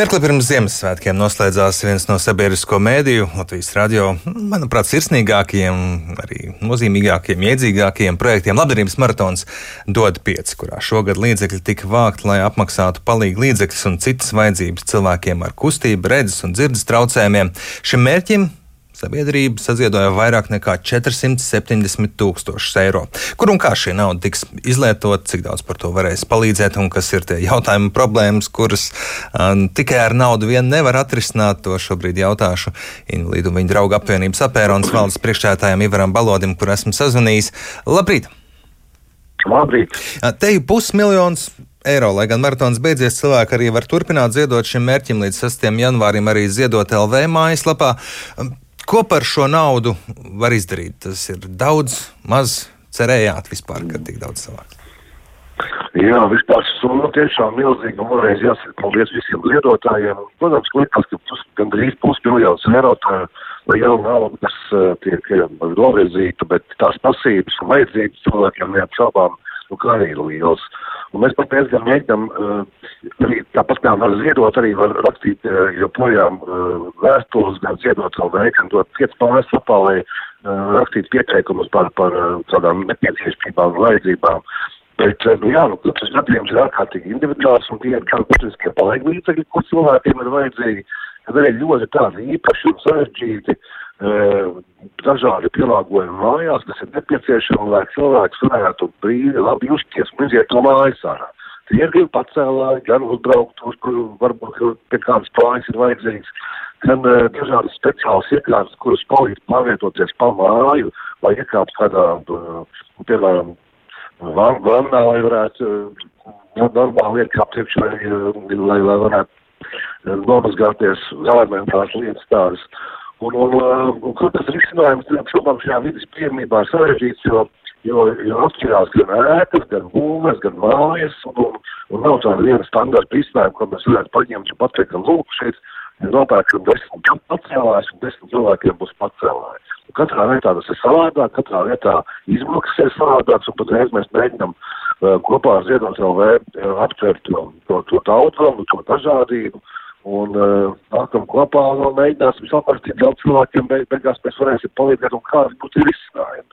Mirkli pirms Ziemassvētkiem noslēdzās viens no sabiedrisko mēdīju, Latvijas radio, manuprāt, sirsnīgākajiem, arī nozīmīgākajiem, iedzīgākajiem projektiem - labdarības maratons dod pieci, kurā šogad līdzekļi tika vākt, lai apmaksātu palīgu līdzekļus un citas vajadzības cilvēkiem ar kustību, redzes un dzirdes traucējumiem. Šim mērķim Sabiedrība ziedoja vairāk nekā 470 tūkstošus eiro. Kur un kā šī nauda tiks izlietota, cik daudz par to varēs palīdzēt, un kas ir tie jautājumi, problēmas, kuras um, tikai ar naudu vien nevar atrisināt. To šobrīd jautāšu Invalīdu un viņa draugu apvienības apēronas valdes priekšētājiem Ivaram Balodim, kur esmu sazvanījis. Labrīt! Labrīt! Te jau pusmiljons eiro. Lai gan maratons beidzies, cilvēki arī var turpināt ziedot šim mērķim līdz 6. janvārim arī ziedot LV mājaslapā. Ko par šo naudu var izdarīt? Tas ir daudz, maz cerējāt vispār, ka tik daudz savāks. Jā, vispār summa tiešām milzīga. Man reiz jāsaka paldies visiem lietotājiem. Protams, likās, ka pus, gandrīz pusmiljons eiro tā liela nauda, kas uh, tiek novirzīta, bet tās pasības un vajadzības cilvēkiem neapšaubām, nu, kā arī ir liels. Un mēs pat diezgan mēģinām, uh, arī tāpat kā var ziedot, arī var rakstīt uh, joprojām uh, vēstules, gan ziedot savu veiku, gan dot piec pāris lapā, lai uh, rakstītu pieteikumus par, par uh, tādām nepieciešamībām vajadzībām. Bet, nu jā, nu, katrs gadījums ir ārkārtīgi individuāls un tie ir gan būtiskie palīgi līdzekļi, ko cilvēkiem ir vajadzīgi, tad arī ļoti tādi īpaši un sarežģīti dažādi pielāgojumi mājās, kas ir nepieciešami, lai cilvēks varētu brīvi labi justies un iziet no mājas ārā. Tie ir gan pacēlāji, gan uzbraukt, uz kuru varbūt pie kādas plājas ir vajadzīgs, gan uh, dažādas speciālas iekārtas, kuras palīdz pārvietoties pa māju, vai iekāpt kādā, uh, piemēram, van, vannā, lai varētu uh, normāli iekāpt iekšā, lai, lai, varētu uh, nomazgāties elementāras lietas tādas. Un, un, un, un kur tas risinājums šobrīd šajā vidas piemībā ir sarežģīts, jo, jo, jo atšķirās gan ēkas, gan būvnes, gan mājas, un, un, un nav tāda viena standarta risinājuma, ko mēs varētu paņemt un pateikt, ka lūk, šeit ir nopērkam desmit pacēlājs un desmit cilvēkiem būs pacēlājs. Katrā vietā tas ir savādāk, katrā vietā izmaksas ir savādākas, un patreiz mēs mēģinām uh, kopā ar Ziedonis LV uh, aptvert to, to, to tautu, to dažādību. Un uh, nākam kopā un mēģināsim saprast, cik daudz cilvēkiem beig, beigās mēs varēsim palīdzēt un kādi būtu risinājumi.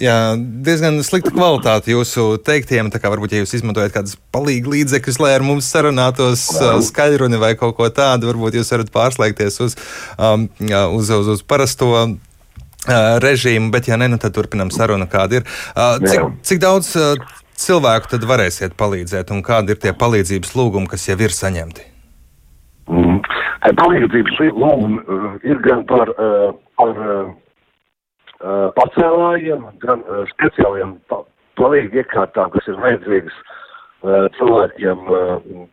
Jā, diezgan slikta kvalitāte jūsu teiktiem. Tā kā varbūt, ja jūs izmantojat kādus palīgu līdzekļus, lai ar mums sarunātos uh, skaļruni vai kaut ko tādu, varbūt jūs varat pārslēgties uz, um, uz, uz, uz parasto uh, režīmu, bet, ja ne, nu tad turpinam sarunu, kāda ir. Uh, cik, cik daudz cilvēku tad varēsiet palīdzēt un kādi ir tie palīdzības lūgumi, kas jau ir saņemti? Mm. Palīdzības lūgumi uh, ir gan par, uh, par uh, pacēlājiem, gan uh, speciāliem palīgi iekārtām, kas ir vajadzīgas uh, cilvēkiem, uh,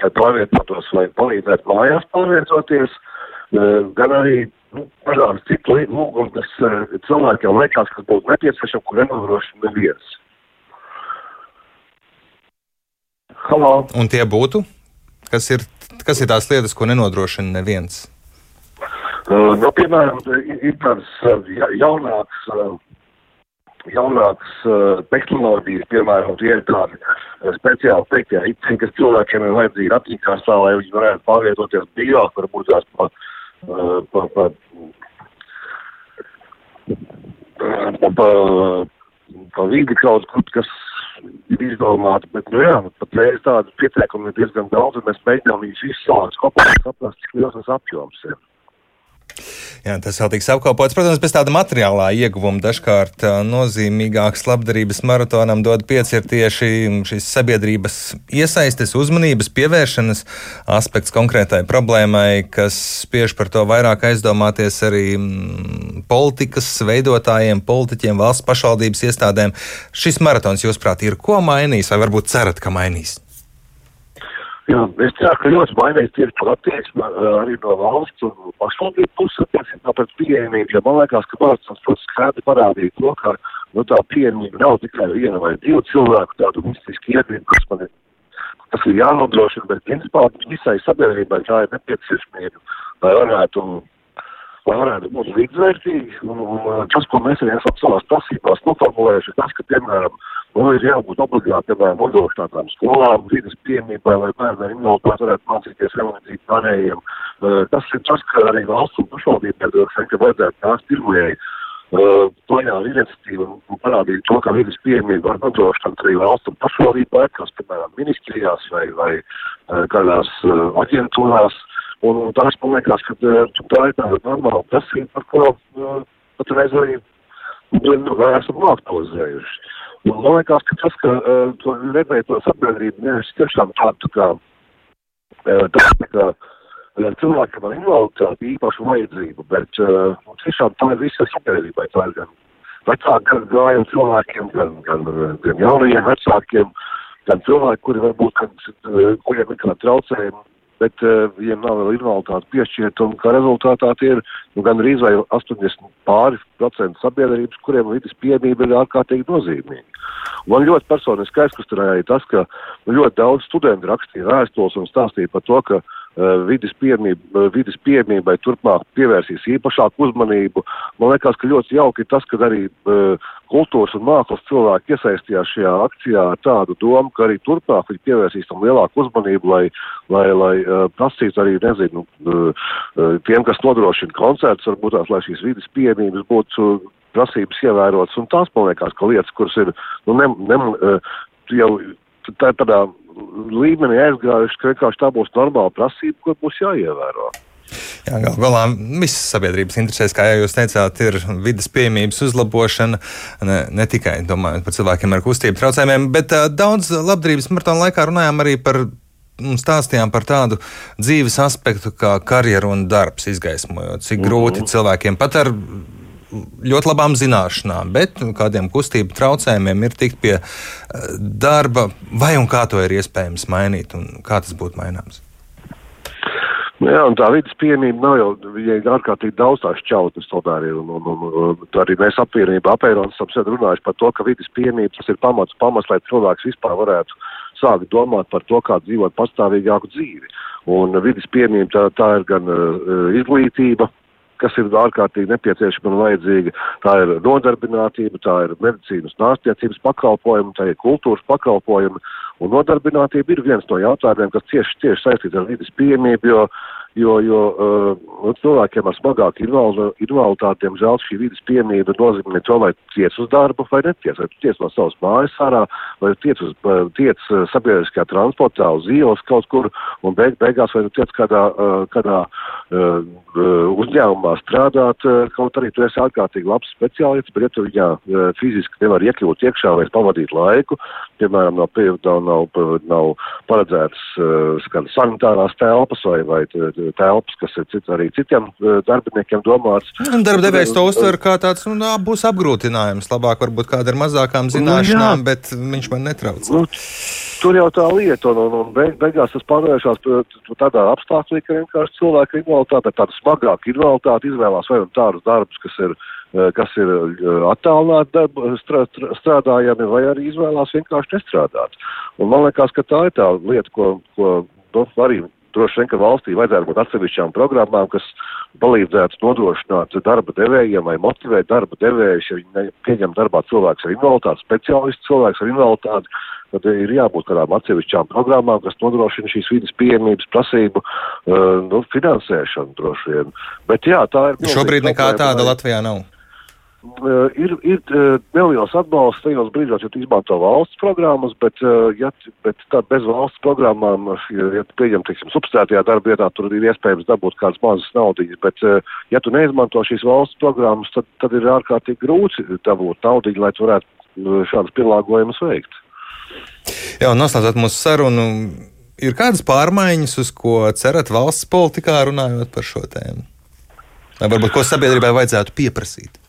kad pārvietotos vai palīdzētu mājās pārvietoties, uh, gan arī nu, dažādas citu lūgumi, kas uh, cilvēkiem liekas, kas būtu nepieciešami, kur nenodrošina neviens. Halo. Un tie būtu? Kas ir kas ir tās lietas, ko nenodrošina neviens? Uh, nu, piemēram, ir tādas uh, jaunākas, uh, jaunākas uh, tehnoloģijas, piemēram, tie ir tādi speciāli teiktie iceni, kas cilvēkiem ir vajadzīgi attīstās, lai viņi varētu pārvietoties brīvāk, varbūt tās pa, pa, pa, pa, pa, pa vidi kaut kur, kas izdomāti, bet, nu jā, patreiz tādu pieteikumu ir diezgan daudz, un mēs mēģinām viņus izsākt kopā, saprast, cik liels tas apjoms ir. Jā, tas vēl tiks apkalpots. Protams, bez tāda materiālā ieguvuma dažkārt nozīmīgāks labdarības maratonam dod pieci ir tieši šīs sabiedrības iesaistes, uzmanības, pievēršanas aspekts konkrētai problēmai, kas spiež par to vairāk aizdomāties arī politikas veidotājiem, politiķiem, valsts pašvaldības iestādēm. Šis maratons, jūsuprāt, ir ko mainījis vai varbūt cerat, ka mainīs? Jā, es ceru, ka ļoti mainīs tieši par attieksmi arī no valsts un pašvaldību puses attiecībā pret pieejamību, jo man liekas, ka valsts mums skaidri parādīja to, ka nu, tā pieejamība nav tikai viena vai divu cilvēku tādu mistiski iedvību, kas man ir, tas ir jānodrošina, bet principā visai sabiedrībai tā ir nepieciešamība, lai varētu lai varētu būt līdzvērtīgi. Un, un tas, ko mēs arī esam savās prasībās noformulējuši, tas, ka, piemēram, Nu, ir jābūt obligāti, piemēram, nodrošinātām skolām, vidas piemībai, lai bērni ar invaliditāti varētu mācīties vienlīdzīgi pārējiem. Tas ir tas, ka arī valsts un pašvaldībai droši vien, ka vajadzētu tās pirmajai plaņā iniciatīva un parādīt to, ka vidas piemība var nodrošināt arī valsts un pašvaldību ēkās, piemēram, ministrijās vai, vai kādās aģentūrās. Un tas, man liekas, ka tā ir tāda normāla prasība, par ko patreiz arī nu, esam aktualizējuši. Un man liekas, ka tas, ka uh, to redzēja to sabiedrību, nevis tiešām tādu kā, uh, tā, kā uh, cilvēkam ar invaliditāti īpašu vajadzību, bet uh, tiešām tā ir visa sabiedrībai. Tā ir gan vecākiem gājiem cilvēkiem, gan, gan, gan jaunajiem vecākiem, gan cilvēki, kuri varbūt, kad, kuriem ir kādi traucējumi bet uh, viņiem nav vēl invaliditāte piešķirta, un kā rezultātā tie ir nu, gan arī vai 80 pāri procentu sabiedrības, kuriem vidas pieejamība ir ārkārtīgi nozīmīga. Un man ļoti personiski aizkustināja tas, ka nu, ļoti daudz studentu rakstīja vēstules un stāstīja par to, ka vidas, piemība, uh, vidas pieejamībai turpmāk pievērsīs īpašāku uzmanību. Man liekas, ka ļoti jauki ir tas, ka arī uh, kultūras un mākslas cilvēki iesaistījās šajā akcijā ar tādu domu, ka arī turpmāk viņi pievērsīs tam lielāku uzmanību, lai, lai, lai prasītu arī, nezinu, tiem, kas nodrošina koncertus, varbūt tās, lai šīs vidas pieejamības būtu prasības ievērotas. Un tās, man liekas, ka lietas, kuras ir, nu, ne, ne, jau tā, tādā līmenī aizgājuši, ka vienkārši tā būs normāla prasība, ko būs jāievēro. Jā, gal galā visas sabiedrības interesēs, kā jau jūs teicāt, ir vidas pieejamības uzlabošana, ne, ne tikai domājot par cilvēkiem ar kustību traucējumiem, bet uh, daudz labdarības maratona laikā runājām arī par stāstījām par tādu dzīves aspektu kā karjeru un darbs, izgaismojot, cik grūti mm -hmm. cilvēkiem pat ar ļoti labām zināšanām, bet kādiem kustību traucējumiem ir tikt pie darba, vai un kā to ir iespējams mainīt un kā tas būtu maināms. Nu, jā, un tā vidas piemība nav jau, viņai ir ārkārtīgi daudz tās šķautnes tomēr ir, un, un, un, un arī mēs apvienība apēronas esam runājuši par to, ka vidas piemība tas ir pamats, pamats, lai cilvēks vispār varētu sākt domāt par to, kā dzīvot pastāvīgāku dzīvi. Un vidas piemība tā, tā ir gan uh, izglītība, kas ir ārkārtīgi nepieciešama un vajadzīga. Tā ir nodarbinātība, tā ir medicīnas un ārstniecības pakalpojumi, tā ir kultūras pakalpojumi. Un nodarbinātība ir viens no jautājumiem, kas cieši, cieši saistīts ar vidas pieejamību, jo jo, jo uh, cilvēkiem ar smagāku invaliditāti, diemžēl, šī vidas piemība nozīmē to, vai tiec uz darbu vai netiec, vai tiec no savas mājas ārā, vai tiec, uz, tiec sabiedriskajā transportā uz ielas kaut kur, un beig, beigās vai tiec kādā, uh, kādā uh, uzņēmumā strādāt, uh, kaut arī tu esi ārkārtīgi labs speciālists, bet ja tu viņā uh, fiziski nevar iekļūt iekšā vai pavadīt laiku, piemēram, nav, nav, nav, nav paredzētas uh, sanitārās telpas vai, vai telpas, kas ir cit, arī citiem darbiniekiem domāts. Darba devējs to uztver kā tāds, nu, būs apgrūtinājums. Labāk varbūt kāda ar mazākām nu, zināšanām, nu, bet viņš man netrauc. Nu, tur jau tā lieta, un, un, un beig, beigās tas pārvēršas tādā apstākļā, ka vienkārši cilvēki ir invaliditāte, tāda smagāka invaliditāte izvēlās vai nu tādus darbus, kas ir e, kas ir e, attālināti strādājami, vai arī izvēlās vienkārši nestrādāt. Un man liekas, ka tā ir tā lieta, ko, ko nu, arī droši vien, ka valstī vajadzētu būt atsevišķām programmām, kas palīdzētu nodrošināt darba devējiem vai motivēt darba devējus, ja viņi pieņem darbā cilvēks ar invaliditāti, speciālistu cilvēks ar invaliditāti, tad ir jābūt kādām atsevišķām programmām, kas nodrošina šīs vidas pieejamības prasību uh, nu, finansēšanu droši vien. Bet jā, tā ir. Šobrīd nekā tāda Latvijā nav. Uh, ir ir uh, neliels atbalsts tajos brīžos, ja tu izmanto valsts programmas, bet, uh, ja, bet tā bez valsts programmām, ja, tu pieņem, teiksim, substitētajā darba vietā, tur ir iespējams dabūt kādas mazas naudiņas, bet, ja tu neizmanto šīs valsts programmas, tad, tad ir ārkārtīgi grūti dabūt naudiņu, lai tu varētu šādas pielāgojumus veikt. Jā, un noslēdzot mūsu sarunu, ir kādas pārmaiņas, uz ko cerat valsts politikā runājot par šo tēmu? Vai varbūt ko sabiedrībai vajadzētu pieprasīt?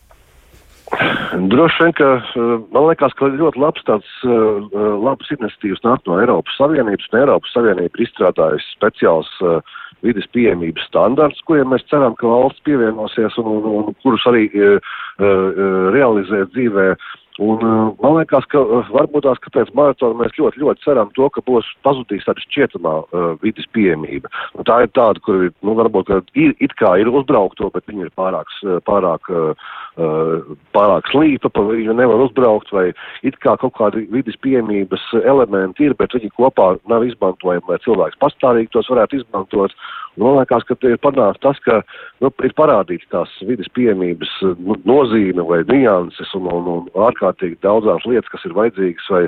Droši vien, ka eh, man liekas, ka ļoti labs tāds uh, labs iniciatīvas nāk no Eiropas Savienības, un Eiropas Savienība ir izstrādājusi speciāls uh, vidas pieejamības standarts, kuriem mēs ceram, ka valsts pievienosies un, un, un kurus arī uh, uh, realizē dzīvē. Un, uh, man liekas, ka uh, varbūt tās, ka pēc maratona mēs ļoti, ļoti ceram to, ka būs pazudīs tāda šķietamā uh, vidas pieejamība. Un tā ir tāda, kur nu, varbūt, ir, it kā ir uzbraukto, bet viņi ir pārāk, pārāk uh, pārāk slīpa, pa viņu nevar uzbraukt, vai it kā kaut kādi vidas pieejamības elementi ir, bet viņi kopā nav izmantojami, lai cilvēks pastāvīgi tos varētu izmantot. Man liekas, ka ir panākts tas, ka nu, ir parādīts tās vidas pieejamības nu, nozīme vai nianses un, un, un ārkārtīgi daudzās lietas, kas ir vajadzīgas, vai,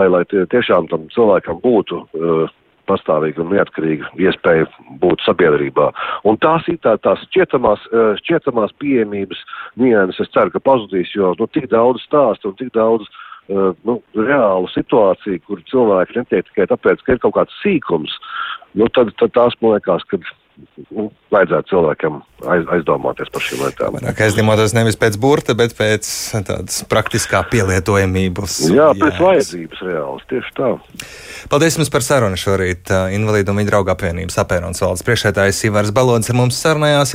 lai, lai tie, tiešām tam cilvēkam būtu uh, pastāvīga un neatkarīga iespēja būt sabiedrībā. Un tās ir tā, tās šķietamās, šķietamās pieejamības nianses, es ceru, ka pazudīs, jo nu, tik daudz stāstu un tik daudz uh, nu, reālu situāciju, kur cilvēki netiek tikai tāpēc, ka ir kaut kāds sīkums, nu, tad, tad tās man liekas, ka nu, vajadzētu cilvēkam aiz, aizdomāties par šīm lietām. Vairāk aizdomāties nevis pēc burta, bet pēc tādas praktiskā pielietojamības. Jā, pēc vajadzības reāls, tieši tā. Paldies jums par sarunu šorīt. Invalīdu un viņa draugu apvienības apēnons valdes priekšētājs Ivars Balodis ar mums sarunājās.